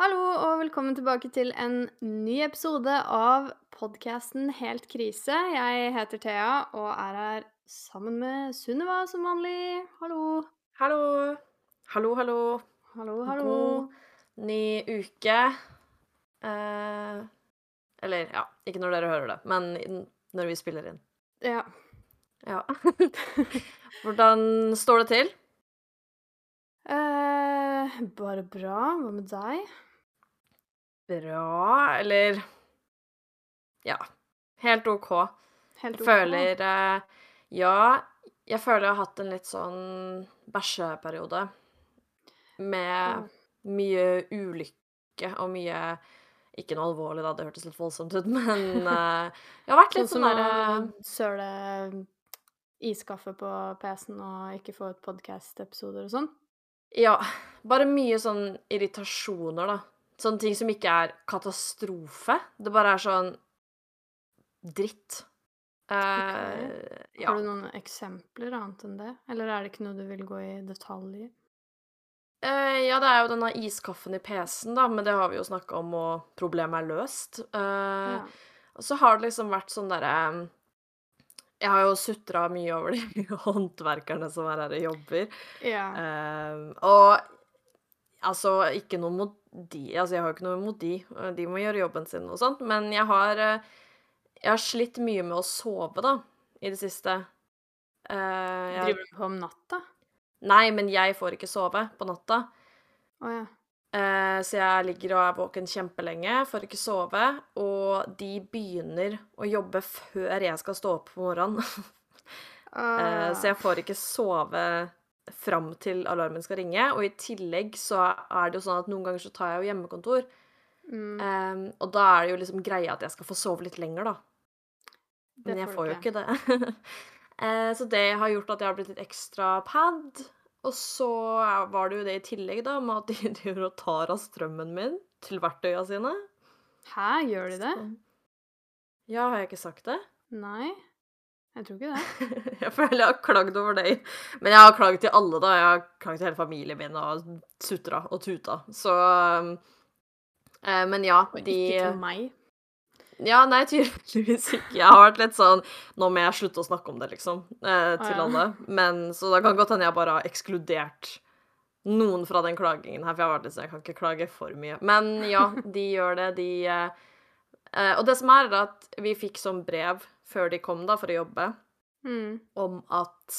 Hallo og velkommen tilbake til en ny episode av podkasten Helt krise. Jeg heter Thea og er her sammen med Sunniva som vanlig. Hallo. Hallo. Hallo, hallo. Hallo, hallo. God ny uke. Eh, eller, ja, ikke når dere hører det, men når vi spiller inn. Ja. Ja. Hvordan står det til? Eh, bare bra. Hva med deg? Bra, eller Ja. Helt OK. Helt Jeg ok? føler eh, Ja, jeg føler jeg har hatt en litt sånn bæsjeperiode. Med mye ulykke og mye Ikke noe alvorlig, da, det hørtes litt voldsomt ut, men uh, jeg har vært Sånn litt som sånn å derre søle iskaffe på PC-en og ikke få ut podkast-episoder og sånn? Ja, bare mye sånn irritasjoner, da. Sånne ting som ikke er katastrofe. Det bare er sånn dritt. Eh, ja. Har du noen eksempler annet enn det? Eller er det ikke noe du vil gå i detalj i? Uh, ja, det er jo denne iskaffen i PC-en, da, men det har vi jo snakka om, og problemet er løst. Uh, Ja. Og så har det liksom vært sånn derre Jeg har jo sutra mye over de håndverkerne som er her og jobber. ja. Uh, og altså, ikke noe mot de Altså, jeg har jo ikke noe mot de. De må gjøre jobben sin og sånt. Men jeg har eh, Jeg har slitt mye med å sove, da, i det siste. Uh, jeg, Driver du på om natta? nei, men jeg får ikke sove på natta. Oh, ja. uh, så jeg ligger og er våken kjempelenge, får ikke sove. Og de begynner å jobbe før jeg skal stå opp på morgenen. uh. Ah. så jeg får ikke sove fram til alarmen skal ringe. Og i tillegg så er det jo sånn at noen ganger så tar jeg jo hjemmekontor. Mm, Um, og da er det jo liksom greia at jeg skal få sove litt lenger, da. det Men jeg får jo ikke det. uh, så det har gjort at jeg har blitt litt ekstra pad. Og så var det jo det i tillegg, da, med at de driver og tar av strømmen min til verktøya sine. Hæ, gjør de det? Ja, har jeg ikke sagt det? Nei, jeg tror ikke det. Jeg føler jeg har klagd over deg. Men jeg har klagd til alle, da. Jeg har klagd til hele familien min og sutra og tuta. Så eh, Men ja, Og de ikke til meg. Ja, nei, tydeligvis ikke. Jeg har vært litt sånn Nå må jeg slutte å snakke om det, liksom, eh, til ja. alle. Men Så det kan godt hende jeg bare har ekskludert noen fra den klagingen her, for jeg har vært litt sånn Jeg kan ikke klage for mye. Men ja, de gjør det. De eh, eh, Og det som er, er at vi fikk sånn brev før de kom, da, for å jobbe, Mm. om at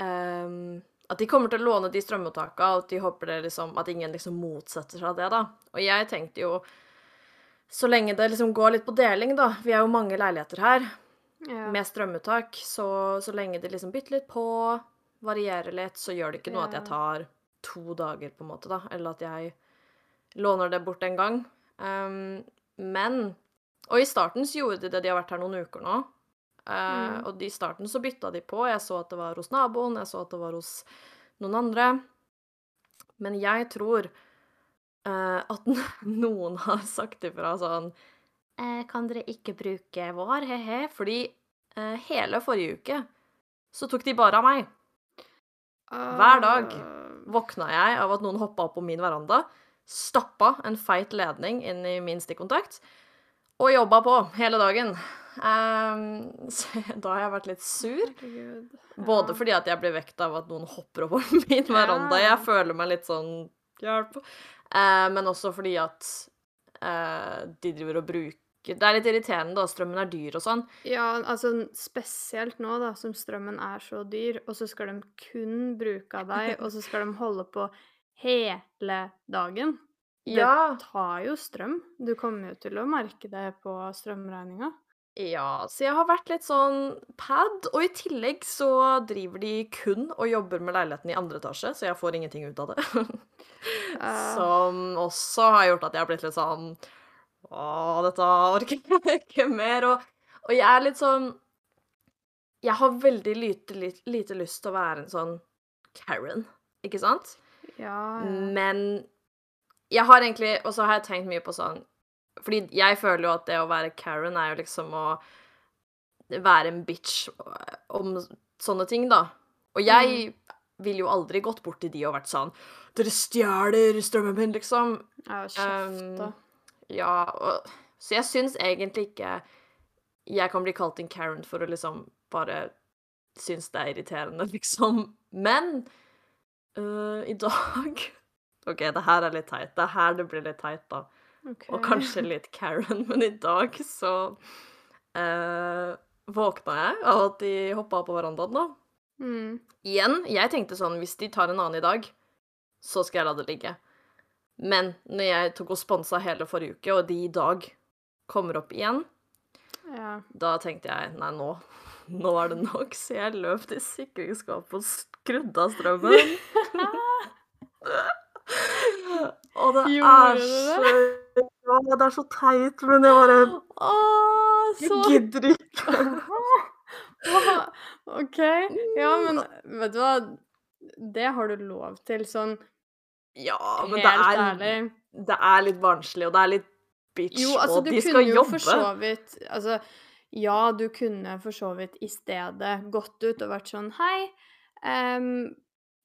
um, At de kommer til å låne de strømmottakene, og at de håper det liksom At ingen liksom motsetter seg det, da. Og jeg tenkte jo Så lenge det liksom går litt på deling, da Vi er jo mange leiligheter her Ja. med strømuttak, så, så lenge de liksom bytter litt på, varierer litt, så gjør det ikke noe at jeg tar to dager, på en måte, da. Eller at jeg låner det bort en gang. Um, men Og i starten så gjorde de det. De har vært her noen uker nå. Uh, Mm. Og i starten så bytta de på. Jeg så at det var hos naboen, jeg så at det var hos noen andre. Men jeg tror uh, at noen har sagt ifra sånn eh, Kan dere ikke bruke vår, he-he? Fordi uh, hele forrige uke så tok de bare av meg. Hver dag. Ah. Våkna jeg av at noen hoppa opp på min veranda, stappa en feit ledning inn i min stikkontakt og jobba på hele dagen. Um, så da har jeg vært litt sur. Herregud. Både fordi at jeg blir vekt av at noen hopper over min veranda. Jeg føler meg litt sånn Hjelp. Uh, men også fordi at uh, de driver og bruker Det er litt irriterende, da. Strømmen er dyr og sånn. Ja, altså spesielt nå da, som strømmen er så dyr, og så skal de kun bruke av deg, og så skal de holde på hele dagen. Det tar jo strøm. Du kommer jo til å merke det på strømregninga. Ja, så jeg har vært litt sånn pad, og i tillegg så driver de kun og jobber med leiligheten i andre etasje, så jeg får ingenting ut av det. Eh, Som også har gjort at jeg har blitt litt sånn Å, dette orker jeg ikke mer. Og, og jeg er litt sånn Jeg har veldig lite, lite, lite lyst til å være en sånn Karen, ikke sant? ja, ja. Men jeg har egentlig Og så har jeg tenkt mye på sånn Fordi jeg føler jo at det å være Karen er jo liksom å være en bitch om sånne ting, da. Og jeg ville jo aldri gått bort til de og vært sånn 'Dere stjeler strømmen min', liksom. Ja, kjeft, da. Um, ja, og, så jeg syns egentlig ikke jeg kan bli kalt en Karen for å liksom bare synes det er irriterende, liksom. Men uh, i dag OK, det her er litt teit. Det er her det blir litt teit, da. Okay. Og kanskje litt Karen, men i dag så uh, våkna jeg av at de hoppa på verandaen, da. Mm. Igjen, jeg tenkte sånn Hvis de tar en annen i dag, så skal jeg la det ligge. Men når jeg tok og sponsa hele forrige uke, og de i dag kommer opp igjen, ja. da tenkte jeg nei, nå, nå er det nok. Så jeg løp til sikringsskapet og skrudde av strømmen. og det er så ja, det er så teit, men jeg bare Åh, så... Jeg gidder ikke. OK. Ja, men vet du hva? Det har du lov til, sånn Ja, men det er, ærlig. det er litt barnslig, og det er litt bitch, jo, altså, og de skal jobbe. Vidt Altså, ja, du kunne for så vidt i stedet gått ut og vært sånn Hei, um,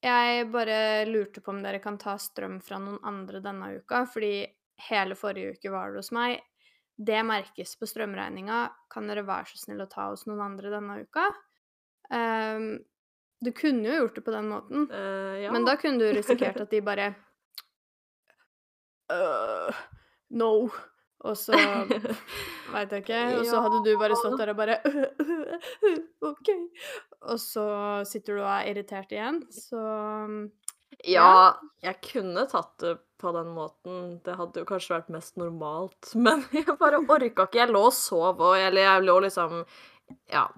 jeg bare lurte på om dere kan ta strøm fra noen andre denne uka, fordi hele forrige uke var det hos meg. Det merkes på strømregninga. Kan dere være så snill å ta hos noen andre denne uka? Um, du kunne jo gjort det på den måten, uh, ja. men da kunne du risikert at de bare uh, No. Og så veit jeg ikke. Og så hadde du bare stått der og bare OK. Og så sitter du og er irritert igjen, så Ja, jeg kunne tatt det på den måten. Det hadde jo kanskje vært mest normalt. Men jeg bare orka ikke. Jeg lå og sov, òg, eller jeg lå liksom Ja,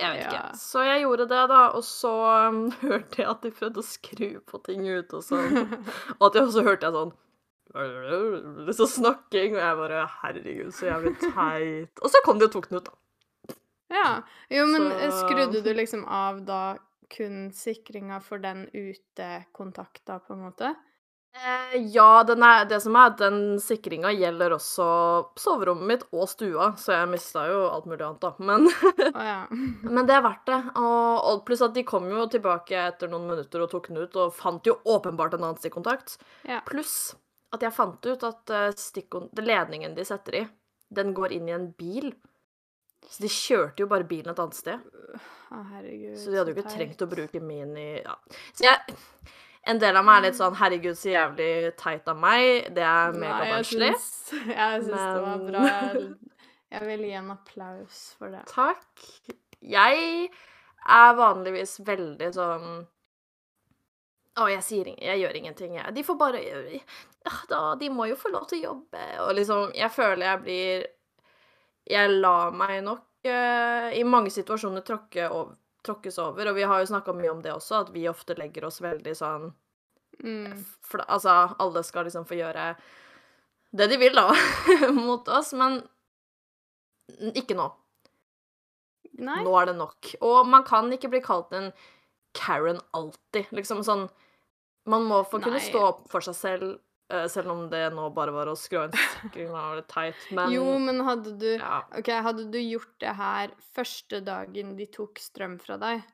jeg vet ikke. Så jeg gjorde det, da. Og så um, hørte jeg at de prøvde å skru på ting ute og sånn. og at jeg også hørte jeg sånn så snakking, og jeg bare Herregud, så jævlig teit. Og så kom de og tok den ut, da. Ja. Jo, men så... skrudde du liksom av da kun sikringa for den utekontakta, på en måte? Eh, ja, er, det som er, den sikringa gjelder også soverommet mitt og stua, så jeg mista jo alt mulig annet, da. Men, oh, ja. men det er verdt det. Og, og, pluss at de kom jo tilbake etter noen minutter og tok den ut, og fant jo åpenbart en annen stikkontakt. Ja. Pluss at jeg fant ut at uh, ledningen de setter i, den går inn i en bil. Så de kjørte jo bare bilen et annet sted. Å, herregud. Så de hadde jo ikke trengt å bruke min i ja. Så jeg en del av meg er litt sånn 'herregud, så jævlig teit av meg'. Det er megabarnslig. Jeg syns men... det var bra. Jeg vil gi en applaus for det. Takk. Jeg er vanligvis veldig sånn Å, jeg sier ingenting. Jeg gjør ingenting, jeg. De får bare ja, da, De må jo få lov til å jobbe. Og liksom Jeg føler jeg blir Jeg lar meg nok eh, i mange situasjoner tråkke over tråkkes over. Og vi har jo snakka mye om det også, at vi ofte legger oss veldig sånn mm. for, Altså, alle skal liksom få gjøre det de vil, da, mot oss. Men ikke nå. Nei. Nå er det nok. Og man kan ikke bli kalt en Karen alltid. Liksom sånn Man må få kunne stå opp for seg selv selv om det nå bare var å skru en sikring, var det teit, men Jo, men hadde du ja. OK, hadde du gjort det her første dagen de tok strøm fra deg,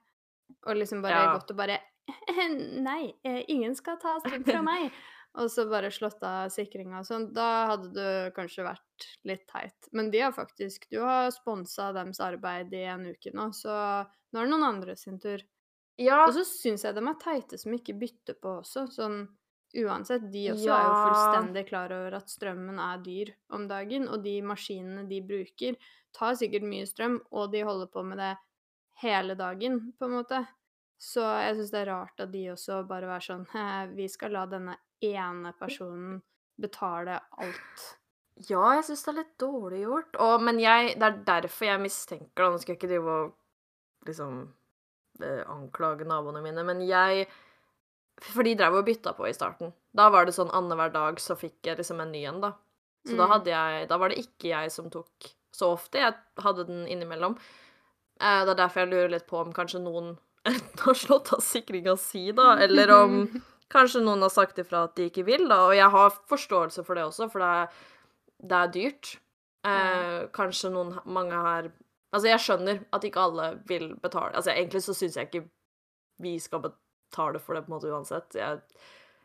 og liksom bare ja. gått og bare Nei, eh, ingen skal ta strøm fra meg. og så bare slått av sikringa og sånn, da hadde du kanskje vært litt teit. Men de har faktisk Du har sponsa deres arbeid i en uke nå, så nå er det noen andre sin tur. Ja. Og så syns jeg de er teite som ikke bytter på også. Sånn uansett, de også ja. er jo fullstendig klar over at strømmen er dyr om dagen, og de maskinene de bruker, tar sikkert mye strøm, og de holder på med det hele dagen, på en måte. Så jeg syns det er rart at de også bare er sånn Vi skal la denne ene personen betale alt. Ja, jeg syns det er litt dårlig gjort. Og, men jeg, det er derfor jeg mistenker det. Nå skal jeg ikke drive og liksom eh, anklage naboene mine, men jeg for de drev og bytta på i starten. Da var det sånn annenhver dag så fikk jeg liksom en ny en, da. Så mm. da hadde jeg Da var det ikke jeg som tok så ofte. Jeg hadde den innimellom. Eh, det er derfor jeg lurer litt på om kanskje noen enten har slått av sikringa si, da, eller om kanskje noen har sagt ifra at de ikke vil, da. Og jeg har forståelse for det også, for det er, det er dyrt. Eh, kanskje noen Mange her Altså, jeg skjønner at ikke alle vil betale Altså, egentlig så syns jeg ikke vi skal betale tar det for det på en måte uansett. Jeg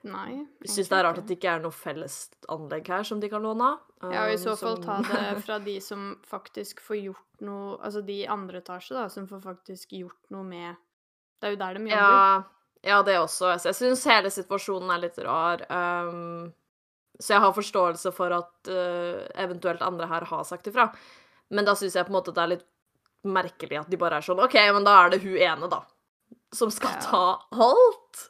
Nei. syns det er rart at det ikke er noe felles anlegg her som de kan låne av. Ja, og i så um, fall ta det fra de som faktisk får gjort noe Altså de i andre etasje, da, som får faktisk gjort noe med Det er jo der de jobber. Ja, ja, det også. Jeg syns hele situasjonen er litt rar. Um, så jeg har forståelse for at uh, eventuelt andre her har sagt ifra. Men da syns jeg på en måte det er litt merkelig at de bare er sånn OK, men da er det hun ene, da, som skal Ja. ta alt.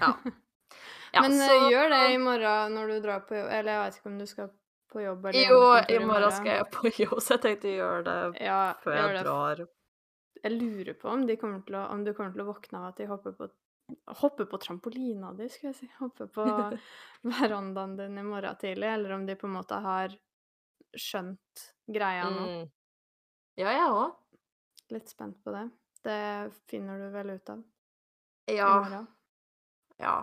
Ja. ja Men eh, så- gjør det i morgen når du drar på jobb Eller jeg vet ikke om du skal på jobb eller Jo, i morgen skal jeg på jobb, så jeg tenkte å gjøre det Ja, før jeg det. drar. Jeg lurer på om, de kommer til å, om du kommer til å våkne av at de hopper på Hopper på trampolina di, skal jeg si. Hopper på verandaen din i morgen tidlig, eller om de på en måte har skjønt greia nå. Mm. Ja, jeg òg. Litt spent på det. Det finner du vel ut av Ja. Ja.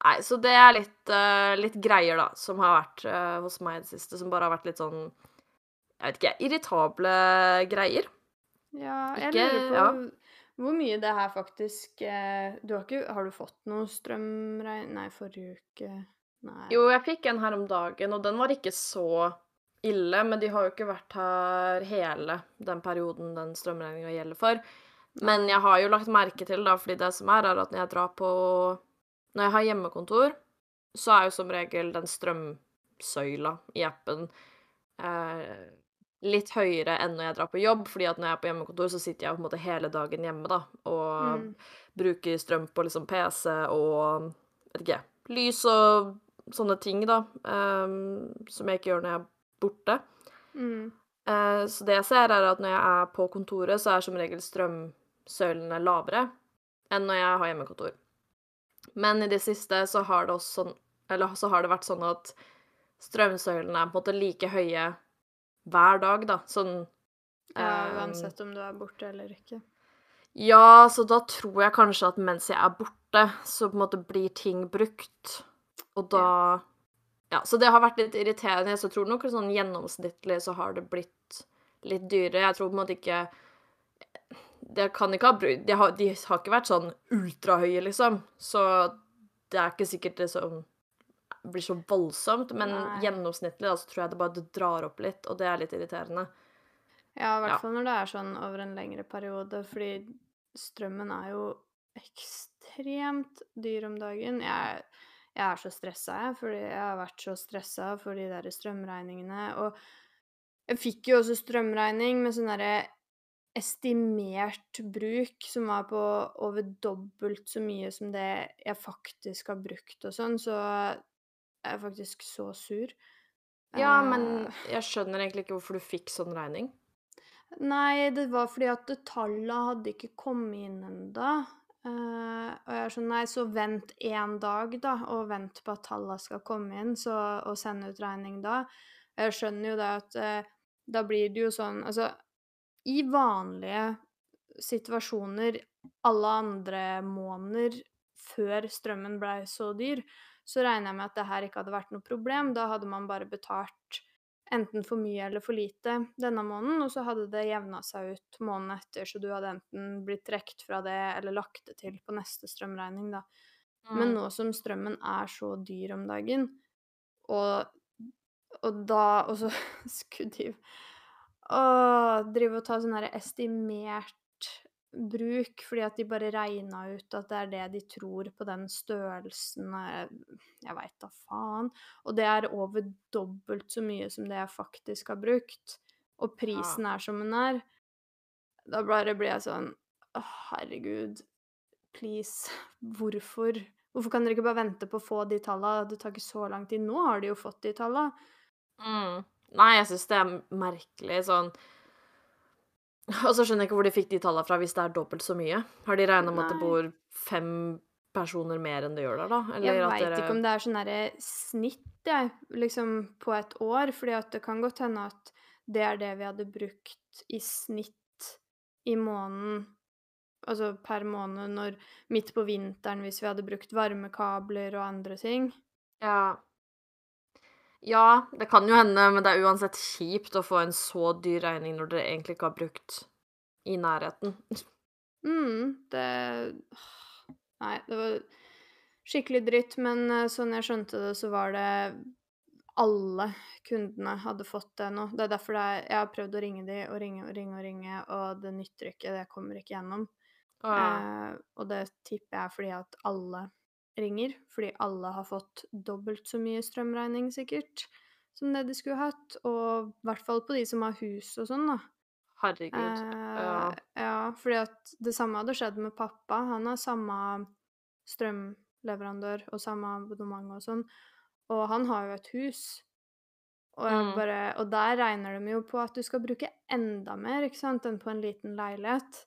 Nei, så det er litt, uh, litt greier, da, som har vært uh, hos meg i det siste, som bare har vært litt sånn Jeg vet ikke, irritable greier. Ja, jeg Ikke- lurer på ja. hvor mye det her faktisk uh, du har, ikke, har du fått noe strømregn... Nei, forrige uke Nei. Jo, jeg fikk en her om dagen, og den var ikke så ille, men de har jo ikke vært her hele den perioden den strømregninga gjelder for. Men jeg har jo lagt merke til, da, fordi det som er, er at når jeg drar på Når jeg har hjemmekontor, så er jo som regel den strømsøyla i appen eh, litt høyere enn når jeg drar på jobb, fordi at når jeg er på hjemmekontor, så sitter jeg på en måte hele dagen hjemme, da, og Mm. bruker strøm på liksom PC og vet ikke, lys og sånne ting, da, ehm, som jeg ikke gjør når jeg er borte. Mm. Eh, så det jeg ser, er at når jeg er på kontoret, så er som regel strømsøylene lavere enn når jeg har hjemmekontor. Men i det siste så har det sånn Eller så har det vært sånn at strømsøylene er på en måte like høye hver dag, da. Sånn Ja, ehm, uansett om du er borte eller ikke. Ja, så da tror jeg kanskje at mens jeg er borte, så på en måte blir ting brukt. Og da Ja, så det har vært litt irriterende. Så jeg tror nok sånn gjennomsnittlig så har det blitt litt dyrere. Jeg tror på en måte ikke Det kan ikke ha brukt de, har- de har ikke vært sånn ultrahøye, liksom. Så det er ikke sikkert det som blir så voldsomt, men Nei. gjennomsnittlig da, så tror jeg det bare det drar opp litt, og det er litt irriterende. Ja, i hvert Ja. fall når det er sånn over en lengre periode, fordi strømmen er jo ekstremt dyr om dagen. Jeg, jeg er så stressa, jeg, fordi jeg har vært så stressa for de der strømregningene. Og jeg fikk jo også strømregning med sånn derre estimert bruk som var på over dobbelt så mye som det jeg faktisk har brukt og sånn, så jeg er faktisk så sur. Ja, Eh, men jeg skjønner egentlig ikke hvorfor du fikk sånn regning. Nei, det var fordi at tallene hadde ikke kommet inn ennå. og jeg er sånn Nei, så vent én dag, da, og vent på at tallene skal komme inn, så, og send ut regning da. Jeg skjønner jo det at uh, da blir det jo sånn Altså, i vanlige situasjoner alle andre måneder før strømmen blei så dyr, så regner jeg med at det her ikke hadde vært noe problem. Da hadde man bare betalt enten for mye eller for lite denne måneden, og så hadde det jevna seg ut måneden etter, så du hadde enten blitt trukket fra det eller lagt det til på neste strømregning, da. Men nå som strømmen er så dyr om dagen, og, og da Og så de å, drive og ta sånn her estimert bruk, fordi at de bare regna ut at det er det de tror på den størrelsen Jeg veit da faen. Og det er over dobbelt så mye som det jeg faktisk har brukt. Og prisen er som den er. Da bare blir jeg sånn Å, herregud. Please. Hvorfor? Hvorfor kan dere ikke bare vente på å få de tallene? Det tar ikke så lang tid. Nå har de jo fått de tallene. Mm. Nei, jeg syns det er merkelig sånn Og så skjønner jeg ikke hvor de fikk de tallene fra hvis det er dobbelt så mye. Har de regna med at det bor fem personer mer enn det gjør der, da? Jeg at veit dere- ikke om det er sånn derre snitt, jeg, liksom på et år. fordi at det kan godt hende at det er det vi hadde brukt i snitt i måneden. Altså per måned når midt på vinteren hvis vi hadde brukt varmekabler og andre ting. Ja. Ja, det kan jo hende, men det er uansett kjipt å få en så dyr regning når dere egentlig ikke har brukt i nærheten. Mm, det Nei, det var skikkelig dritt, men eh, sånn jeg skjønte det, så var det alle kundene hadde fått det nå. Det er derfor det er, jeg har prøvd å ringe de og ringe og ringe og ringe, og det nytter ikke. Det kommer ikke gjennom. Ah. Eh, og det tipper jeg er fordi at alle ringer. Fordi alle har fått dobbelt så mye strømregning, sikkert, som det de skulle hatt. Og i hvert fall på de som har hus og sånn, da. Herregud. Eh, Ja. ja, fordi at det samme hadde skjedd med pappa. Han har samme strømleverandør og samme abonnement og sånn. Og han har jo et hus. Og, Mm. bare, og der regner de jo på at du skal bruke enda mer ikke sant, enn på en liten leilighet.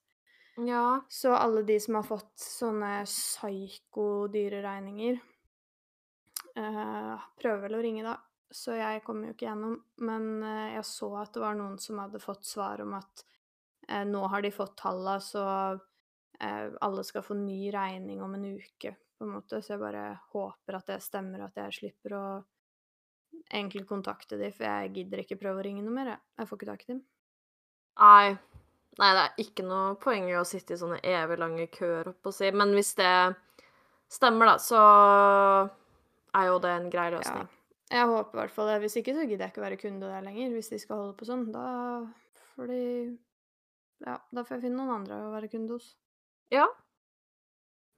Ja. Så alle de som har fått sånne psyko-dyre regninger, eh, prøver vel å ringe, da. Så jeg kommer jo ikke gjennom. Men uh, jeg så at det var noen som hadde fått svar om at uh, nå har de fått talla, så alle skal få ny regning om en uke, på en måte. Så jeg bare håper at det stemmer, at jeg slipper å egentlig kontakte de, for jeg gidder ikke prøve å ringe noe mer, jeg. Jeg får ikke tak i dem. Nei. Nei, det er ikke noe poeng i å sitte i sånne evig lange køer, holdt på å si. Men hvis det stemmer, da, så er jo det en grei Ja. løsning. Jeg håper i hvert fall det. Hvis ikke så gidder jeg ikke være kunde der lenger, hvis de skal holde på sånn. Da fordi Ja, da får jeg finne noen andre å være kunde hos. Ja.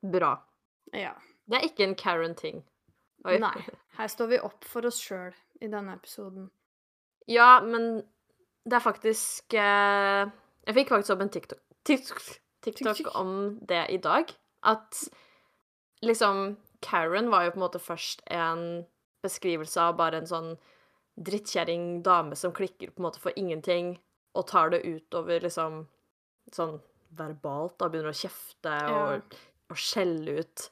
Bra. Ja. Det er ikke en Karen-ting. Nei. Her står vi opp for oss sjøl i denne episoden. Ja, men det er faktisk eh, Jeg fikk faktisk opp en TikTok, TikTok, TikTok om det i dag. At liksom Karen var jo på en måte først en beskrivelse av bare en sånn drittkjerring dame som klikker på en måte for ingenting, og tar det utover liksom sånn verbalt, da begynner å kjefte og, og skjelle ut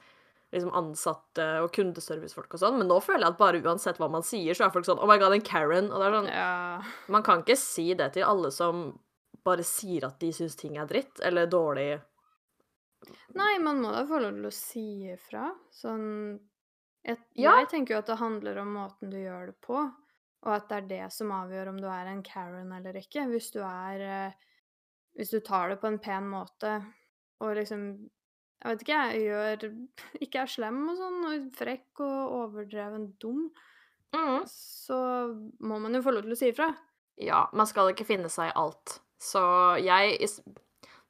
liksom ansatte og kundeservicefolk og sånn, men nå føler jeg at bare uansett hva man sier, så er folk sånn Oh my god, en Karen. Og det er sånn Ja. Man kan ikke si det til alle som bare sier at de syns ting er dritt eller dårlig. Nei, man må da få lov til å si ifra. Sånn jeg, Ja. jeg tenker jo at det handler om måten du gjør det på, og at det er det som avgjør om du er en Karen eller ikke. Hvis du er eh, Hvis du tar det på en pen måte og liksom Jeg vet ikke, jeg gjør Ikke er slem og sånn, og frekk og overdreven dum, så må man jo få lov til å si ifra. Ja, man skal ikke finne seg i alt. Så jeg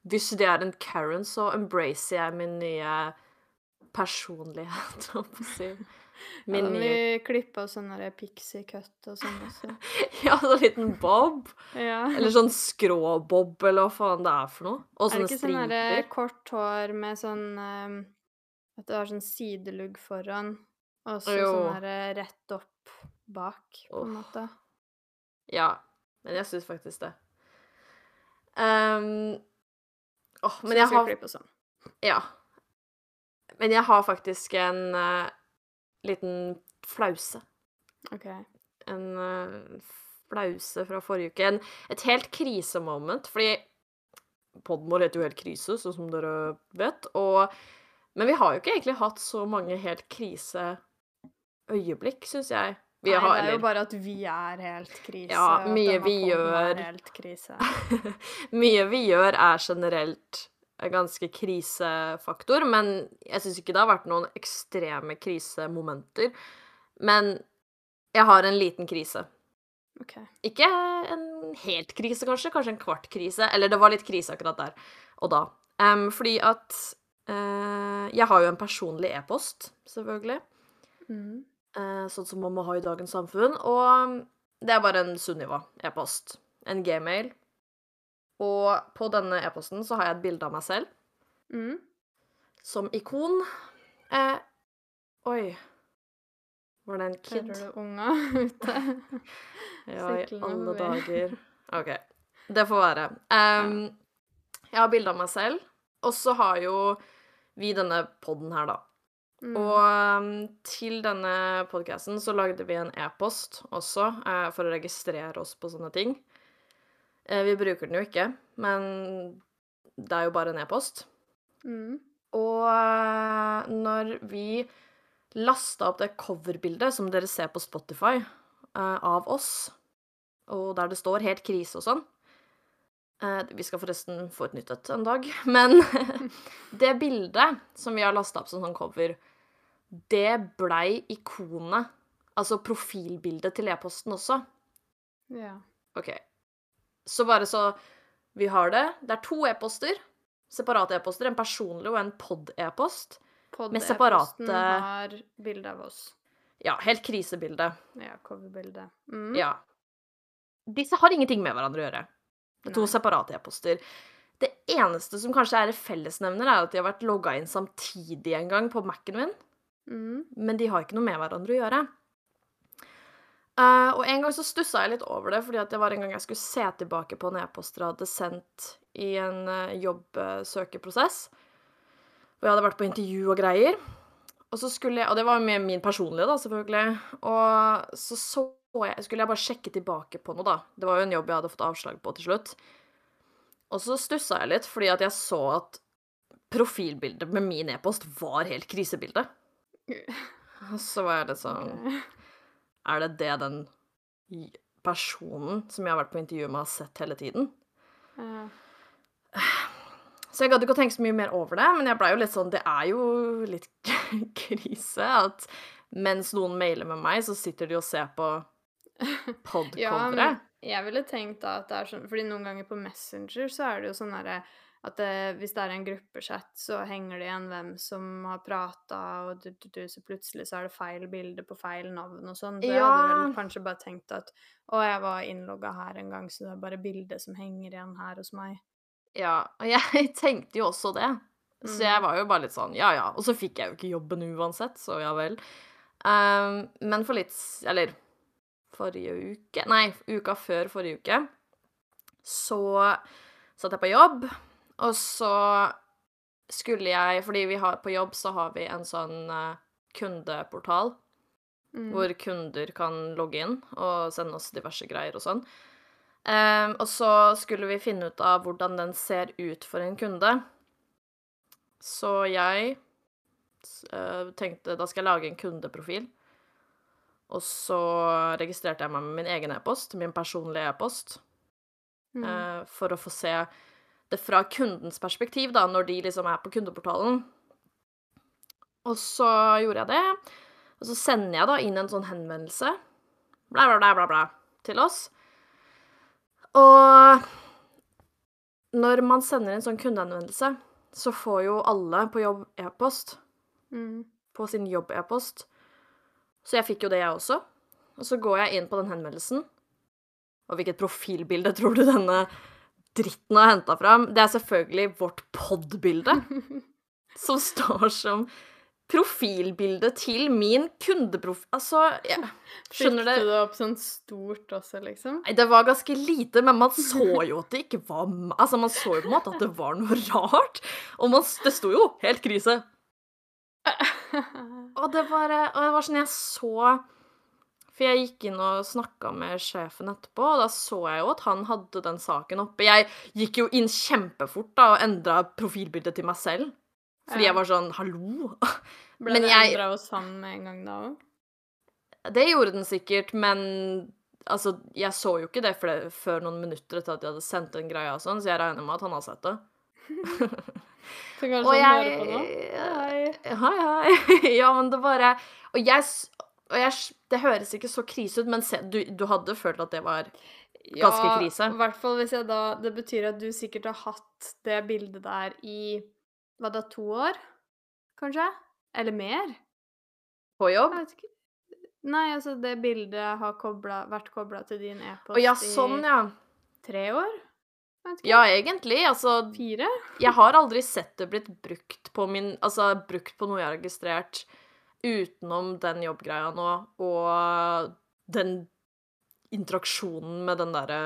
Hvis det er en Karen, så embracer jeg min nye personlighet, holdt på å si. Min ja, vi klippa sånne pixie cut og sånn også. Ja, sånn liten bob. Ja. Eller sånn skråbob, eller hva faen det er for noe. Og sånne striper. Er det ikke sånn derre kort hår med sånn um, At du har sånn sidelugg foran, og så sånn derre rett opp bak, på en oh. måte? Ja, men jeg syns faktisk det. Ehm, oh, men jeg har. Ja. Men jeg har faktisk en uh, liten flause. OK. En uh, flause fra forrige uke. En, et helt krisemoment, fordi vår heter jo Helt krise, sånn som dere vet. Og, men vi har jo ikke egentlig hatt så mange helt kriseøyeblikk, syns jeg. Vi Nei, har, det er jo bare at vi er helt krise. Ja, mye vi gjør. Mye vi gjør, er generelt en ganske krisefaktor, men jeg syns ikke det har vært noen ekstreme krisemomenter. Men jeg har en liten krise. OK. Ikke en helt krise, kanskje. Kanskje en kvart krise. Eller det var litt krise akkurat der og da. Um, fordi at uh, Jeg har jo en personlig e-post, selvfølgelig. Mm. Eh, sånn som man må ha i dagens samfunn. Og det er bare en Sunniva e-post. En gmail. Og på denne e-posten så har jeg et bilde av meg selv Mm. som ikon. Eh, oi Var det en kid? Hører du unga ute? Ja, i alle dager. OK. Det får være. Um, Jeg har bilde av meg selv, og så har jo vi denne podden her, da. Mm. Og um, til denne podcasten så lagde vi en e-post også, eh, for å registrere oss på sånne ting. Eh, vi bruker den jo ikke, men det er jo bare en e-post. Mm. Og eh, når vi lasta opp det coverbildet som dere ser på Spotify, eh, av oss, og der det står 'helt krise' og sånn, vi skal forresten få et nytt et en dag. Men det bildet som vi har lasta opp som sånn cover, det blei ikonet, altså profilbildet til e-posten også. Ja. OK. Så bare så vi har det. Det er to e-poster. Separate e-poster. En personlig og en pod-e-post. Med separate har bilde av oss. Ja, helt krisebilde. Ja, coverbilde. Mm. Ja. Disse har ingenting med hverandre å gjøre. Det er to separate e-poster. Det eneste som kanskje er fellesnevner, er at de har vært logga inn samtidig en gang på Mac-en min. Mm. Men de har ikke noe med hverandre å gjøre. Uh, og en gang så stussa jeg litt over det, fordi det var en gang jeg skulle se tilbake på en e-post jeg hadde sendt i en uh, jobbsøkeprosess. Og jeg hadde vært på intervju og greier. Og så skulle jeg, og det var med min personlige, da, selvfølgelig. Og så, så jeg, skulle jeg bare sjekke tilbake på noe, da. Det var jo en jobb jeg hadde fått avslag på til slutt. Og så stussa jeg litt, fordi at jeg så at profilbildet med min e-post var helt krisebilde. Og så var jeg litt sånn Er det det den personen som jeg har vært på intervju med, har sett hele tiden? Ja. Så jeg gadd ikke å tenke så mye mer over det, men jeg blei jo litt sånn Det er jo litt krise at mens noen mailer med meg, så sitter de og ser på pod-coveret. ja, men jeg ville tenkt da at det er sånn Fordi noen ganger på Messenger så er det jo sånn derre at det, hvis det er en gruppechat, så henger det igjen hvem som har prata, og du, du, du, så plutselig så er det feil bilde på feil navn og sånn. Så Ja. hadde vel kanskje bare tenkt at å, jeg var innlogga her en gang, så det er bare bildet som henger igjen her hos meg. Ja, og jeg tenkte jo også det. Så Mm. jeg var jo bare litt sånn ja ja. Og så fikk jeg jo ikke jobben uansett, så ja vel. Um, men for litt Eller forrige uke Nei, uka før forrige uke så satt jeg på jobb, og så skulle jeg Fordi vi har på jobb så har vi en sånn uh, kundeportal Mm. hvor kunder kan logge inn og sende oss diverse greier og sånn. Ehm, og så skulle vi finne ut av hvordan den ser ut for en kunde. Så jeg eh, tenkte da skal jeg lage en kundeprofil. Og så registrerte jeg meg med min egen e-post, min personlige e-post, Mm. eh, for å få se det fra kundens perspektiv, da, når de liksom er på kundeportalen. Og så gjorde jeg det. Og så sender jeg da inn en sånn henvendelse, bla, bla, bla, bla, bla, til oss. Og når man sender en sånn kundehenvendelse, så får jo alle på jobb e-post, Mm. på sin jobb-e-post. Så jeg fikk jo det, jeg også. Og så går jeg inn på den henvendelsen. Og hvilket profilbilde tror du denne dritten har henta fram? Det er selvfølgelig vårt pod-bilde, som står som profilbilde til min kundeprof... Altså, jeg skjønner Fikk det du det opp sånn stort også, liksom? Nei, det var ganske lite, men man så jo at det ikke var Altså, man så jo på en måte at det var noe rart. Og man, det sto jo 'helt krise'. Og det var, eh, og det var sånn jeg så For jeg gikk inn og snakka med sjefen etterpå, og da så jeg jo at han hadde den saken oppe. Jeg gikk jo inn kjempefort da og endra profilbildet til meg selv. Fordi jeg var sånn 'hallo'. Ble Men det jeg- endra hos han med en gang da òg? Det gjorde den sikkert, men altså, jeg så jo ikke det før noen minutter etter at jeg hadde sendt den greia og sånn, så jeg regner med at han har sett det. Så kanskje Og han jeg hører på nå? Hei. Hei, hei. Ja, men det bare Og jeg, og jeg Det høres ikke så krise ut, men se, du, du hadde følt at det var Ganske krise. Ja, I hvert fall hvis jeg da Det betyr at du sikkert har hatt det bildet der i Hva da, to år? Kanskje? Eller mer? på jobb? Jeg vet ikke. Nei, altså, det bildet har koblet, vært kobla til din e-post ja, sånn, ja. i tre år? Ja, egentlig. Altså, Fire? jeg har aldri sett det blitt brukt på min Altså brukt på noe jeg har registrert utenom den jobbgreia nå, og den interaksjonen med den derre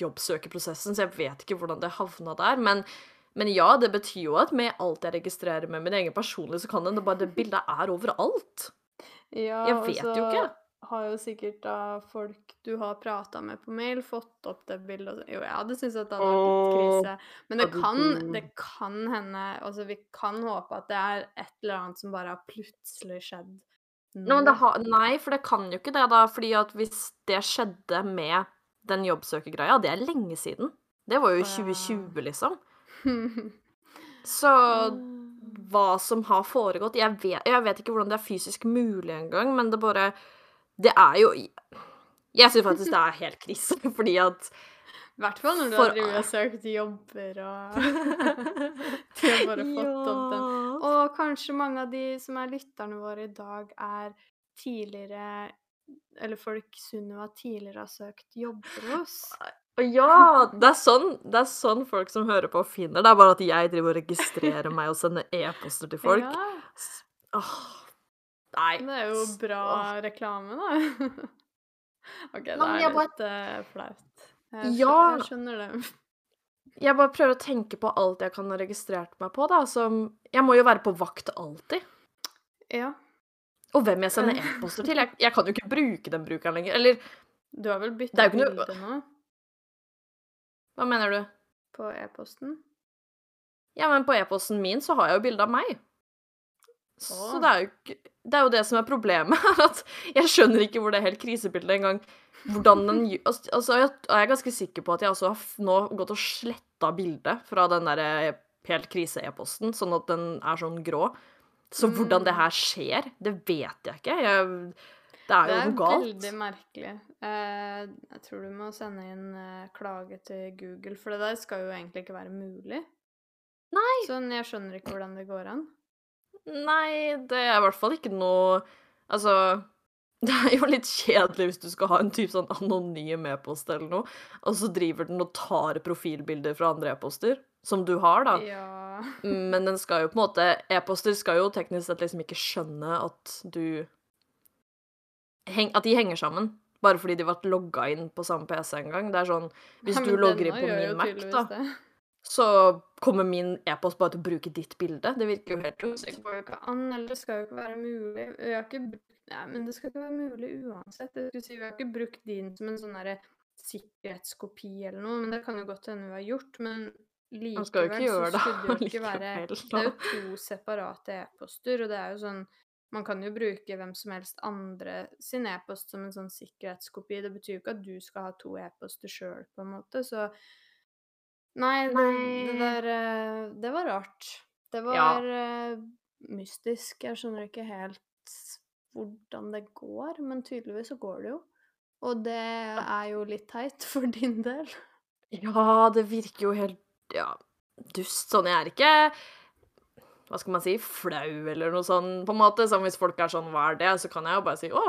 jobbsøkerprosessen, så jeg vet ikke hvordan det havna der. Men, men ja, det betyr jo at med alt jeg registrerer med min egen personlige, så kan det bare Det bildet er overalt. Ja, Jeg og vet jo så ikke. har jo sikkert da folk du har prata med på mail, fått opp det bildet. Jo, jeg hadde syntes at det hadde vært litt krise. Men det kan, det kan hende Altså, vi kan håpe at det er et eller annet som bare har plutselig skjedd nå. Nei, men det har, nei, for det kan jo ikke det, da. fordi at hvis det skjedde med den jobbsøkergreia, det er lenge siden. Det var jo i 2020, liksom. Så hva som har foregått jeg vet, jeg vet ikke hvordan det er fysisk mulig engang, men det bare Det er jo Jeg syns faktisk det er helt krise, fordi at I hvert fall når du for, har søkt jobber og Du har bare fått ja. opp den. Og kanskje mange av de som er lytterne våre i dag, er tidligere Eller folk Sunniva tidligere har søkt jobber hos. Ja! Det er, sånn, det er sånn folk som hører på, finner. Det er bare at jeg driver og registrerer meg og sender e-poster til folk. Ja. Åh, nei. Det er jo bra Åh. reklame, da. OK, det er litt bare... uh, flaut. Jeg, ja. jeg skjønner det. Jeg bare prøver å tenke på alt jeg kan ha registrert meg på, da. Som Jeg må jo være på vakt alltid. Ja. Og hvem jeg sender e-poster til. Jeg, jeg, kan jo ikke bruke den brukeren lenger. Eller Du har vel bytta bilde nå? Hva mener du? På e-posten? Ja, men på e-posten min så har jeg jo bilde av meg. Så det er, jo, det er jo det som er problemet. At jeg skjønner ikke hvor det er helt krisebildet engang. Hvordan den Altså, jeg er ganske sikker på at jeg altså har nå gått og sletta bildet fra den der eh, helt krise-e-posten, sånn at den er sånn grå. Så hvordan det mm. her skjer, det vet jeg ikke. Jeg det er jo noe galt. Det er veldig merkelig. Eh, jeg tror du må sende inn eh, klage til Google, for det der skal jo egentlig ikke være mulig. Nei. Sånn, jeg skjønner ikke hvordan det går an. Nei, det er i hvert fall ikke noe Altså det er jo litt kjedelig hvis du skal ha en type sånn anonym e-post eller noe, og så driver den og tar profilbilder fra andre e-poster, som du har, da. Ja. Men den skal jo på en måte E-poster skal jo teknisk sett liksom ikke skjønne at du at de henger sammen. Bare fordi de ble logga inn på samme PC en gang. Det er sånn Hvis ja, du logger inn på min Mac, da, det. så kommer min e-post bare til å bruke ditt bilde. Det virker jo helt usikkert. Det går jo ikke an, eller det skal jo ikke være mulig. Vi har ikke Nei, men det skal ikke være mulig uansett. Jeg si, vi har ikke brukt din som en sånn sikkerhetskopi eller noe, men det kan jo godt hende vi har gjort. Men likevel så skulle det jo ikke være Det er jo to separate e-poster, og det er jo sånn man kan jo bruke hvem som helst andre sin e-post som en sånn sikkerhetskopi. Det betyr jo ikke at du skal ha to e-poster sjøl, på en måte, så Nei, det, det der eh, Det var rart. Det var ja. uh, mystisk. Jeg skjønner ikke helt hvordan det går, men tydeligvis så går det jo. Og det er jo litt teit for din del. Ja, det virker jo helt Ja, dust. Sånn jeg er ikke hva skal man si, flau eller noe sånn, på en måte. Som hvis folk er sånn 'hva er det?' så kan jeg jo bare si 'å,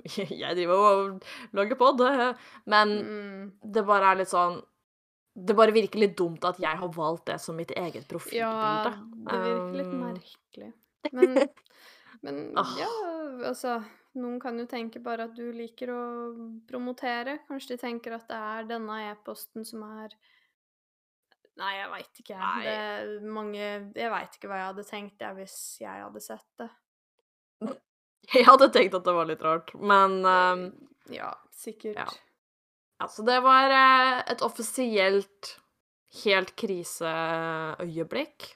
jeg driver og lager pod'. Men mm. det bare er litt sånn Det bare virker litt dumt at jeg har valgt det som mitt eget profilbilde. Ja, det virker litt um, merkelig. Men, men ah. ja, altså Noen kan jo tenke bare at du liker å promotere. Kanskje de tenker at det er denne e-posten som er Nei, jeg veit ikke. Nei. Det er mange Jeg veit ikke hva jeg hadde tenkt jeg, hvis jeg hadde sett det. Jeg hadde tenkt at det var litt rart, men um, Ja, sikkert. Ja. Altså, det var uh, et offisielt helt kriseøyeblikk.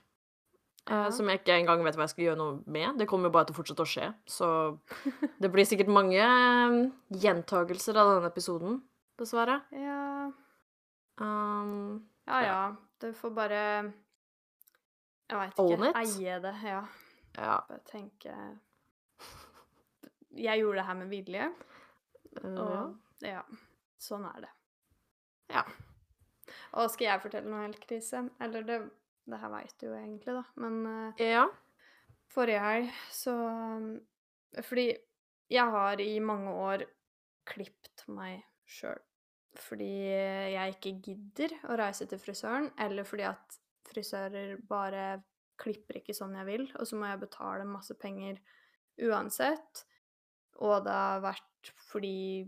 Uh, som jeg ikke engang vet hva jeg skal gjøre noe med. Det kommer jo bare til å fortsette å skje. Så det blir sikkert mange um, gjentagelser av denne episoden, dessverre. Ja. Um, ja ja. Du får bare Jeg veit ikke. Eie det. Ja. ja. Bare tenke Jeg gjorde det her med vilje. Uh, og ja. Sånn er det. Ja. Og skal jeg fortelle noe helt krise? Eller det, det her veit du jo egentlig, da, men uh, ja. forrige helg så Fordi jeg har i mange år klipt meg sjøl fordi jeg ikke gidder å reise til frisøren, eller fordi at frisører bare klipper ikke sånn jeg vil, og så må jeg betale masse penger uansett. Og det har vært fordi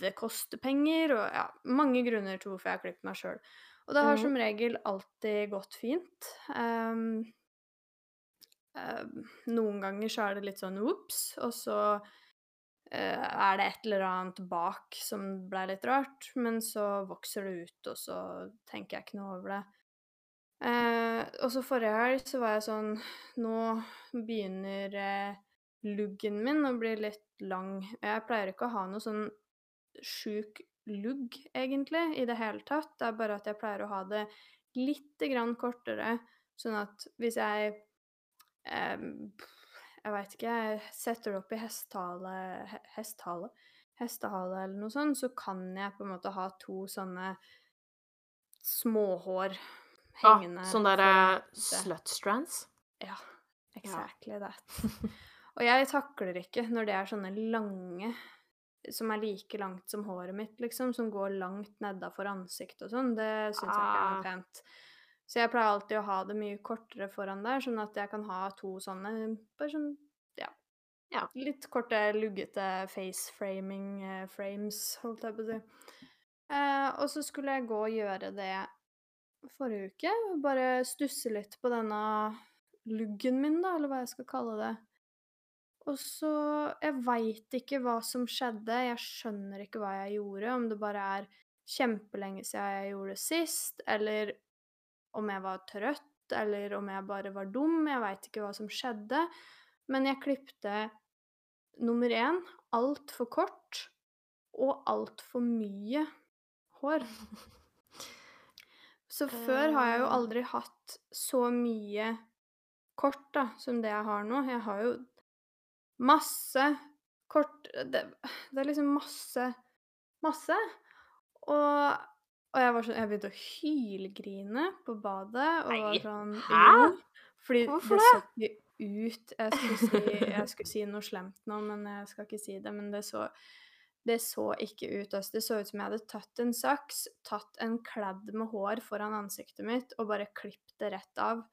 det koster penger, og ja, mange grunner til hvorfor jeg har klippet meg sjøl. Og det har mm. som regel alltid gått fint. Um, um, noen ganger så er det litt sånn ops, og så er det et eller annet bak som ble litt rart, men så vokser det ut, og så tenker jeg ikke noe over det. Eh, og så forrige helg så var jeg sånn Nå begynner eh, luggen min å bli litt lang. Jeg pleier ikke å ha noe sånn sjuk lugg, egentlig, i det hele tatt. Det er bare at jeg pleier å ha det litt grann kortere, sånn at hvis jeg eh, Jeg veit ikke, jeg setter det opp i hestehale Hestehale? Hestehale eller noe sånt, så kan jeg på en måte ha to sånne småhår hengende ah, Sånne derre slutstrands? Ja. Exactly ja. that. Og jeg takler ikke når det er sånne lange som er like langt som håret mitt, liksom, som går langt nedafor ansiktet og sånn. Det syns jeg ikke er noe ah. pent. Så jeg pleier alltid å ha det mye kortere foran der, sånn at jeg kan ha to sånne bare sånn ja. ja. Litt korte, luggete face-framing eh, frames, holdt jeg på å si. Eh, og så skulle jeg gå og gjøre det forrige uke. Bare stusse litt på denne luggen min, da, eller hva jeg skal kalle det. Og så Jeg veit ikke hva som skjedde, jeg skjønner ikke hva jeg gjorde, om det bare er kjempelenge siden jeg gjorde det sist, eller om jeg var trøtt, eller om jeg bare var dum, jeg veit ikke hva som skjedde. Men jeg klipte nummer én altfor kort og altfor mye hår. Så før har jeg jo eh. aldri hatt så mye kort da, som det jeg har nå. Jeg har jo Masse kort det, det, er liksom masse Masse. Og, og jeg var sånn Jeg begynte å hylgrine på badet. Og Nei, var sånn Hæ? Fordi Hvorfor det? det? så ikke ut jeg skulle, si, jeg skulle si noe slemt nå, men jeg skal ikke si det. Men det så, det så ikke ut. Altså. Det så ut som jeg hadde tatt en saks, tatt en kladd med hår foran ansiktet mitt og bare klippet det rett av.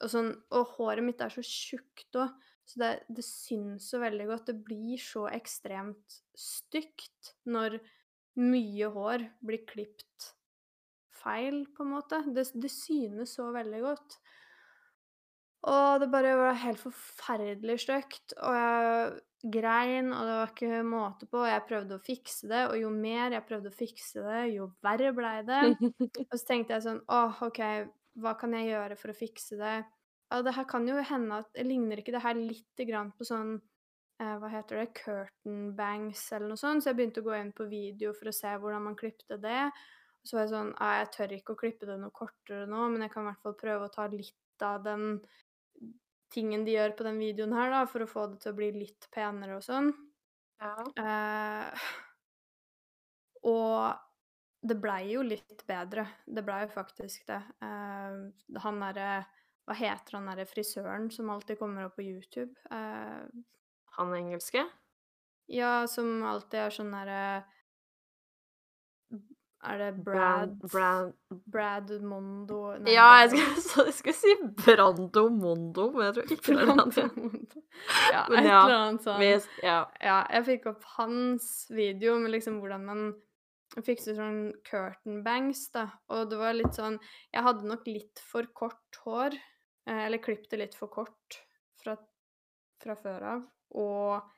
Og, sånn, og håret mitt er så tjukt òg. Så det, det syns så veldig godt. Det blir så ekstremt stygt når mye hår blir klipt feil, på en måte. Det, det synes så veldig godt. Og det bare var helt forferdelig stygt. Og jeg grein, og det var ikke måte på. Jeg prøvde å fikse det, og jo mer jeg prøvde å fikse det, jo verre blei det. og så tenkte jeg sånn Åh, OK, hva kan jeg gjøre for å fikse det? Ja, det her kan jo hende at Ligner ikke det her litt grann på sånn eh, Hva heter det? Curtain bangs eller noe sånt? Så jeg begynte å gå inn på video for å se hvordan man klippte det. Så var jeg sånn ah, Jeg tør ikke å klippe det noe kortere nå, men jeg kan i hvert fall prøve å ta litt av den tingen de gjør på den videoen her, da, for å få det til å bli litt penere og sånn. Ja. Eh, og det blei jo litt bedre. Det blei jo faktisk det. Eh, han derre hva heter han derre frisøren som alltid kommer opp på YouTube? Eh, han engelske? Ja, som alltid er sånn derre Er det Brad Brad, Brad Mondo Nei, Ja, jeg skulle, jeg skulle, si Brando Mondo, men jeg tror ikke det er han. Ja, et ja, eller annet sånt. Ja. ja. Jeg fikk opp hans video med liksom hvordan man fikser sånn curtain bangs, da. Og det var litt sånn Jeg hadde nok litt for kort hår Eh, eller klippet det litt for kort fra, fra før av. Og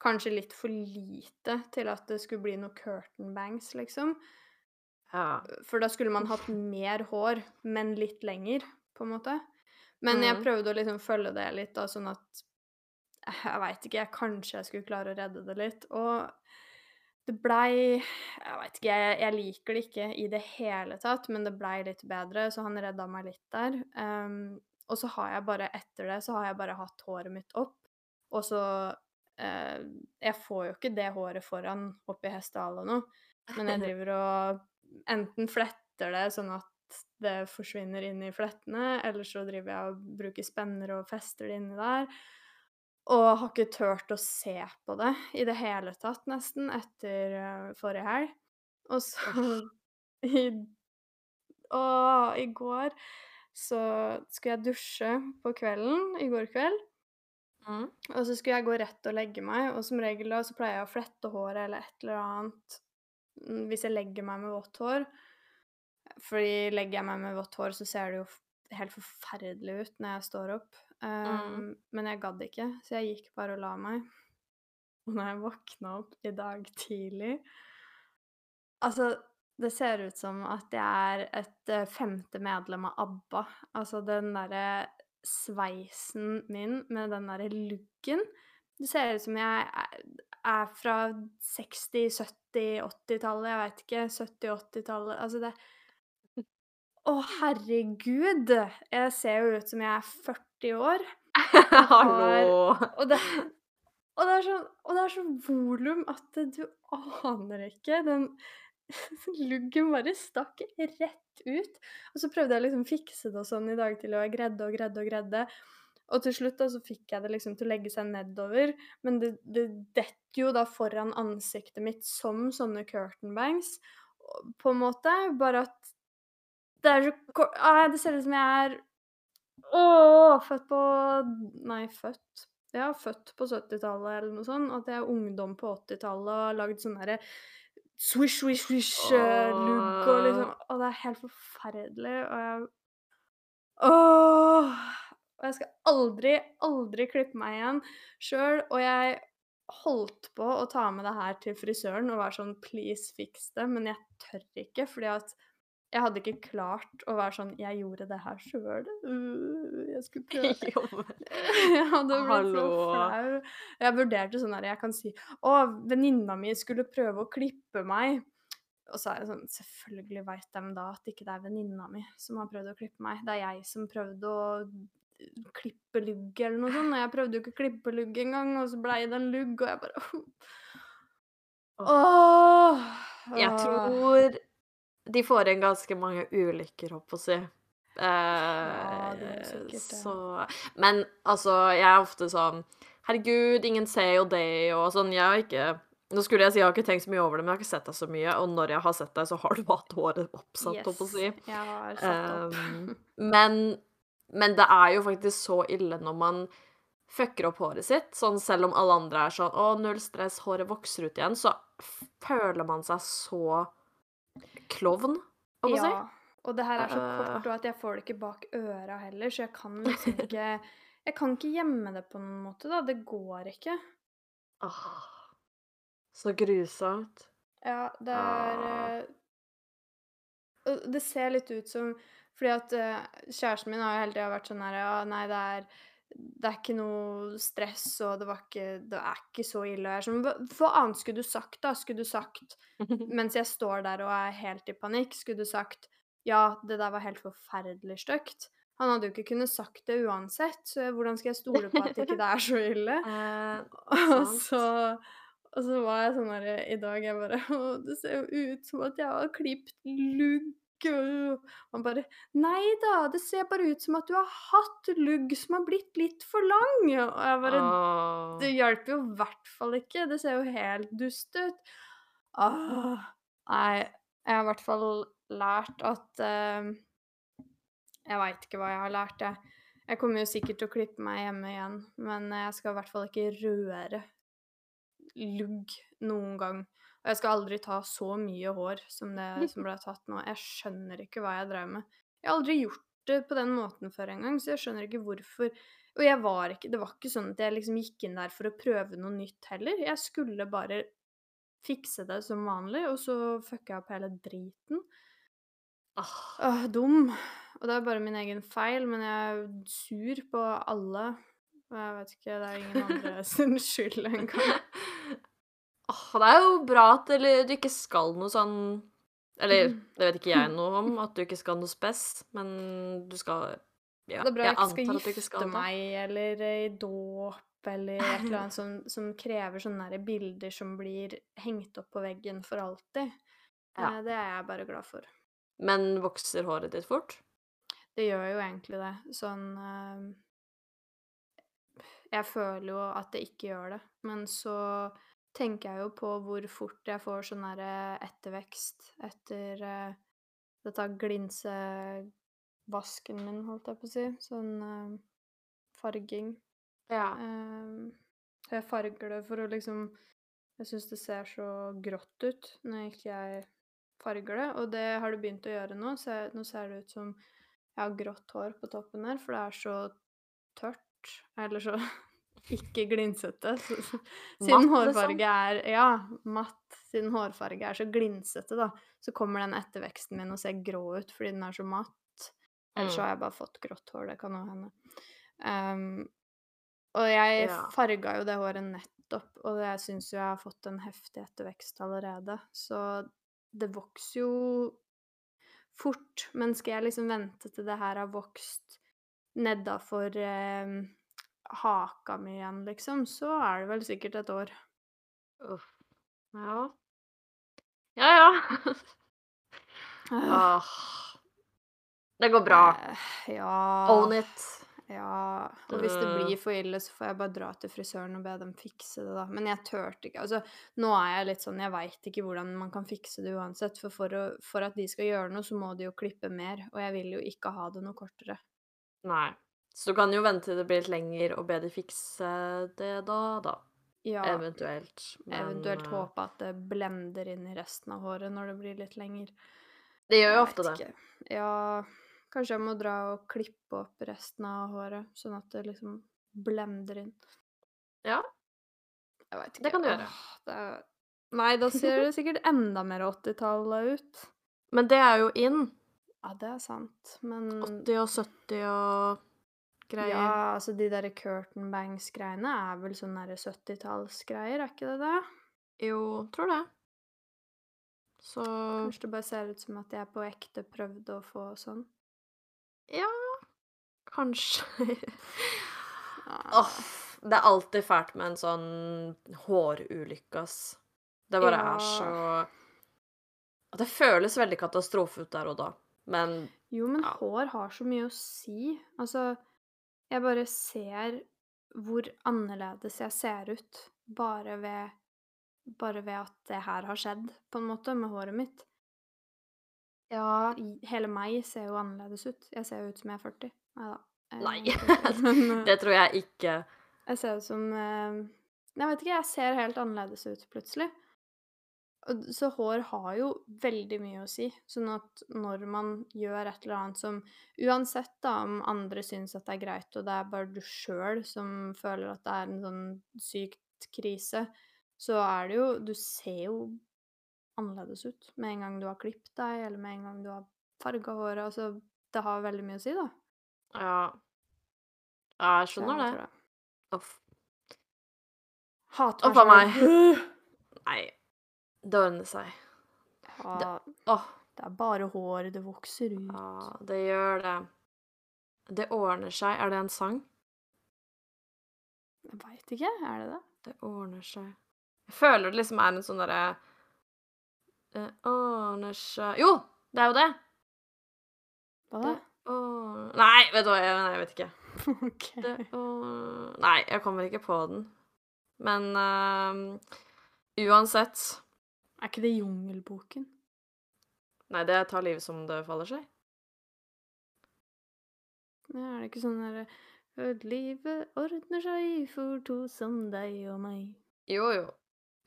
kanskje litt for lite til at det skulle bli noe curtain bangs, liksom. Ja. For da skulle man hatt mer hår, men litt lenger, på en måte. Men jeg mm. prøvde å liksom følge det litt, da, sånn at Jeg veit ikke, jeg kanskje jeg skulle klare å redde det litt. Og det blei Jeg veit ikke, jeg, jeg, liker det ikke i det hele tatt, men det blei litt bedre, så han redda meg litt der. Um, og så har jeg bare etter det så har jeg bare hatt håret mitt opp, og så uh, Jeg får jo ikke det håret foran oppi i hestehalen nå, men jeg driver og enten fletter det sånn at det forsvinner inn i flettene, eller så driver jeg og bruker spenner og fester det inni der. Og har ikke turt å se på det i det hele tatt, nesten, etter uh, forrige helg. Og så i, Og i går så skulle jeg dusje på kvelden i går kveld. Mm. Og så skulle jeg gå rett og legge meg, og som regel da så pleier jeg å flette håret eller et eller annet mm, hvis jeg legger meg med vått hår. Fordi legger jeg meg med vått hår, så ser det jo helt forferdelig ut når jeg står opp. Um, mm. Men jeg gadd ikke, så jeg gikk bare og la meg. Og når jeg våkna opp i dag tidlig Altså, det ser ut som at jeg er et uh, femte medlem av ABBA. Altså den derre sveisen min med den derre luggen. Det ser ut som jeg er fra 60-, 70-, 80-tallet, jeg veit ikke. 70-, 80-tallet Altså, det Å, herregud! Jeg ser jo ut som jeg er 40 år. Hallo! Og det, og det er sånn Og det er sånn volum at du aner ikke. Den luggen bare stakk rett ut. Og så prøvde jeg liksom fikse det og sånn i dag til, og jeg gredde og gredde og gredde. Og til slutt da så fikk jeg det liksom til å legge seg nedover, men det, det detter jo da foran ansiktet mitt som sånne curtain bangs, på en måte. Bare at det er så kort ah, Det ser ut som jeg er Åh, født på Nei, født Ja, født på 70-tallet eller noe sånt. At jeg er ungdom på 80-tallet og har lagd sånn derre swish, swish, swish-look og liksom Og det er helt forferdelig, og jeg Åh! Og jeg skal aldri, aldri klippe meg igjen sjøl. Og jeg holdt på å ta med det her til frisøren og være sånn please, fiks det, men jeg tør ikke, fordi at jeg hadde ikke klart å være sånn Jeg gjorde det her sjøl. Uh, jeg skulle prøve. jeg hadde blitt så flau. Jeg vurderte sånn her Jeg kan si Å, venninna mi skulle prøve å klippe meg. Og så er det sånn Selvfølgelig veit de da at ikke det er venninna mi som har prøvd å klippe meg. Det er jeg som prøvde å klippe lugg eller noe sånt. Og jeg prøvde jo ikke å klippe lugg engang, og så blei det en lugg, og jeg bare Åh! Jeg tror de får igjen ganske mange ulykker, holdt på å si. Eh, Ja, det er sikkert det. så Men altså, jeg er ofte sånn Herregud, ingen ser jo det, og sånn. Jeg har ikke Nå skulle jeg si jeg har ikke tenkt så mye over det, men jeg har ikke sett deg så mye. Og når jeg har sett deg, så har du hatt håret oppsatt, holdt på å si. Jeg har satt opp. Um, men, men det er jo faktisk så ille når man fucker opp håret sitt. Sånn selv om alle andre er sånn 'Å, null stress, håret vokser ut igjen', så føler man seg så klovn, om å si. Ja. Og det her er så Eh. kort, og at jeg får det ikke bak øra heller, så jeg kan liksom ikke Jeg kan ikke gjemme det på noen måte, da. Det går ikke. Åh, så grusomt. Ja, det er Ah. eh, Det ser litt ut som Fordi at eh, kjæresten min har jo hele tida vært sånn her Ja, nei, det er det er ikke noe stress, og det, var ikke, det er ikke så ille. Og jeg er sånn, hva annet skulle du sagt, da? Skulle du sagt Mens jeg står der og er helt i panikk, skulle du sagt ja, det der var helt forferdelig stygt. Han hadde jo ikke kunnet sagt det uansett, så hvordan skal jeg stole på at ikke det er så ille? Eh, Og så, og så var jeg sånn her i dag Jeg bare Å, det ser jo ut som at jeg har klipt lugg. Og han bare Nei da, det ser bare ut som at du har hatt lugg som har blitt litt for lang. Og jeg bare oh. Det hjelper jo i hvert fall ikke. Det ser jo helt dust ut. Oh. nei, jeg har i hvert fall lært at uh, Jeg veit ikke hva jeg har lært, jeg. Jeg kommer jo sikkert til å klippe meg hjemme igjen, men jeg skal i hvert fall ikke røre lugg noen gang. Og jeg skal aldri ta så mye hår som det som ble tatt nå. Jeg skjønner ikke hva jeg drev med. Jeg har aldri gjort det på den måten før engang, så jeg skjønner ikke hvorfor. Og jeg var ikke, det var ikke sånn at jeg liksom gikk inn der for å prøve noe nytt heller. Jeg skulle bare fikse det som vanlig, og så fucka jeg opp hele driten. Ah, Åh, dum. Og det er bare min egen feil, men jeg er sur på alle. Og jeg vet ikke, det er ingen andre sin skyld engang. Det er jo bra at eller, du ikke skal noe sånn Eller Mm. det vet ikke jeg noe om, at du ikke skal noe spes, men du skal ja, det er bra jeg ikke skal gifte meg, eller i dåp, eller et eller annet som, som krever sånne bilder som blir hengt opp på veggen for alltid. Ja. Eh, Det er jeg bare glad for. Men vokser håret ditt fort? Det gjør jo egentlig det. Sånn eh, Jeg føler jo at det ikke gjør det, men så tenker jeg jo på hvor fort jeg får sånn derre ettervekst etter uh, dette glinsevasken min, holdt jeg på å si. Sånn uh, farging. Ja. Uh, jeg farger det for å liksom Jeg syns det ser så grått ut når ikke jeg farger det, og det har det begynt å gjøre nå. Så jeg, nå ser det ut som jeg har grått hår på toppen her, for det er så tørt. Eller så ikke glinsete. Siden Matt, hårfarge er Ja, matt. Siden hårfarge er så glinsete, da, så kommer den etterveksten min og ser grå ut fordi den er så matt. Eller så Mm. har jeg bare fått grått hår, det kan jo hende. Um, og jeg Ja. farga jo det håret Nettopp. Og jeg syns jo jeg har fått en heftig ettervekst allerede. Så det vokser jo fort. Men skal jeg liksom vente til det her har vokst nedafor eh, haka mi igjen, liksom, så er det vel sikkert et år. Uff. Ja. Ja, ja. ah. Det går bra. Eh, ja Own it. Ja, og hvis det blir for ille, så får jeg bare dra til frisøren og be dem fikse det, da. Men jeg turte ikke. Altså, nå er jeg litt sånn Jeg veit ikke hvordan man kan fikse det uansett. For for, å, for, at de skal gjøre noe, så må de jo klippe mer. Og jeg vil jo ikke ha det noe kortere. Nei. Så du kan jo vente til det blir litt lenger og be de fikse det da, da. Ja. Eventuelt. Men, eventuelt uh, håpe at det blender inn i resten av håret når det blir litt lenger. Det gjør jo ofte det. Ikke. Ja Kanskje jeg må dra og klippe opp resten av håret, sånn at det liksom blender inn. Ja. Jeg veit ikke. Det kan du gjøre. Er... Nei, da ser det sikkert enda mer 80-tallet ut. Men det er jo in. Ja, det er sant, men 80 og 70 og greier. Ja, altså de derre curtain bangs-greiene er vel sånn nære 70-tallsgreier, er ikke det det? Jo, tror det. Så Kanskje det bare ser ut som at jeg på ekte prøvde å få sånn. Ja Kanskje. Åh, det er alltid fælt med en sånn hårulykke, ass. Det bare ja. er så Det føles veldig katastrofe ut der og da, men Jo, men ja. hår har så mye å si. Altså, jeg bare ser hvor annerledes jeg ser ut bare ved Bare ved at det her har skjedd, på en måte, med håret mitt. Ja, hele meg ser jo annerledes ut. Jeg ser jo ut som jeg er 40. Neida. Nei eh, det tror jeg ikke. Jeg ser ut som eh, Jeg vet ikke, jeg ser helt annerledes ut plutselig. Så hår har jo veldig mye å si. Sånn at når man gjør et eller annet som Uansett da om andre syns at det er greit, og det er bare du sjøl som føler at det er en sånn sykt krise, så er det jo Du ser jo annerledes ut med en gang du har klippet deg, eller med en gang du har farga håret. Altså, det har veldig mye å si, da. Ja. Ja, jeg skjønner det. Uff. Hater meg. Nei. Det ordner seg. Ja, det, åh. det er bare håret det vokser ut. Ja, det gjør det. Det ordner seg. Er det en sang? Jeg veit ikke. Er det det? Det ordner seg. Jeg føler det liksom er en sånn derre det ordner seg Jo, det er jo det. Hva da? Nei, vet du hva, jeg, nei, jeg vet ikke. okay. Det, ordner Nei, jeg kommer ikke på den. Men uh, uansett Er ikke det Jungelboken? Nei, det tar livet som det faller seg. Ja, er det ikke sånn derre Livet ordner seg for to som deg og meg. Jo, jo.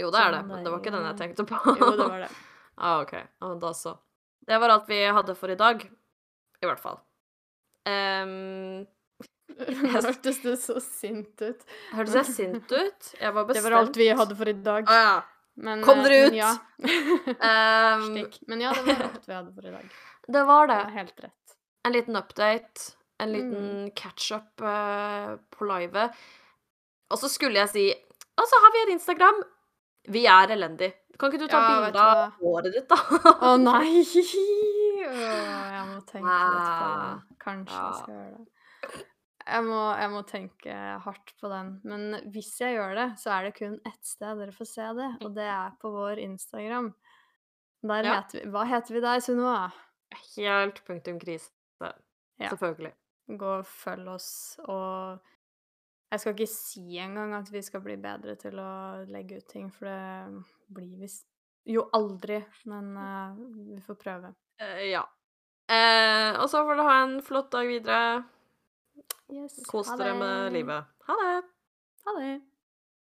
Jo, det er det, men det var ikke den jeg tenkte på. jo, det var det. Ah, OK. Ah, da så. Det var alt vi hadde for i dag. I hvert fall. Um, Hørtes det så sint ut? Hørtes jeg sint ut? Jeg var bestemt. Det var alt vi hadde for i dag. Å ja. Men, Kom dere eh, ut! Men ja. um. Men ja, det var alt vi hadde for i dag. Det var det. det var helt rett. En liten update. En liten mm. catch-up uh, på livet. Og så skulle jeg si Og så har vi en Instagram. Vi er elendig. Kan ikke du ta ja, bilde av håret ditt, da? Å nei! Oh, jeg må tenke litt på det. Kanskje ja. jeg skal gjøre det. Jeg må, jeg må, tenke hardt på den. Men hvis jeg gjør det, så er det kun ett sted dere får se det, og det er på vår Instagram. Der ja. heter vi Hva heter vi der, Sunniva? Helt punktum krise. Ja. Selvfølgelig. Gå og følg oss, og jeg skal ikke si engang at vi skal bli bedre til å legge ut ting, for det blir vi jo aldri. Men uh, vi får prøve. Uh, ja. Uh, og så får du ha en flott dag videre. Yes, Kos dere med livet. Ha det. Ha det.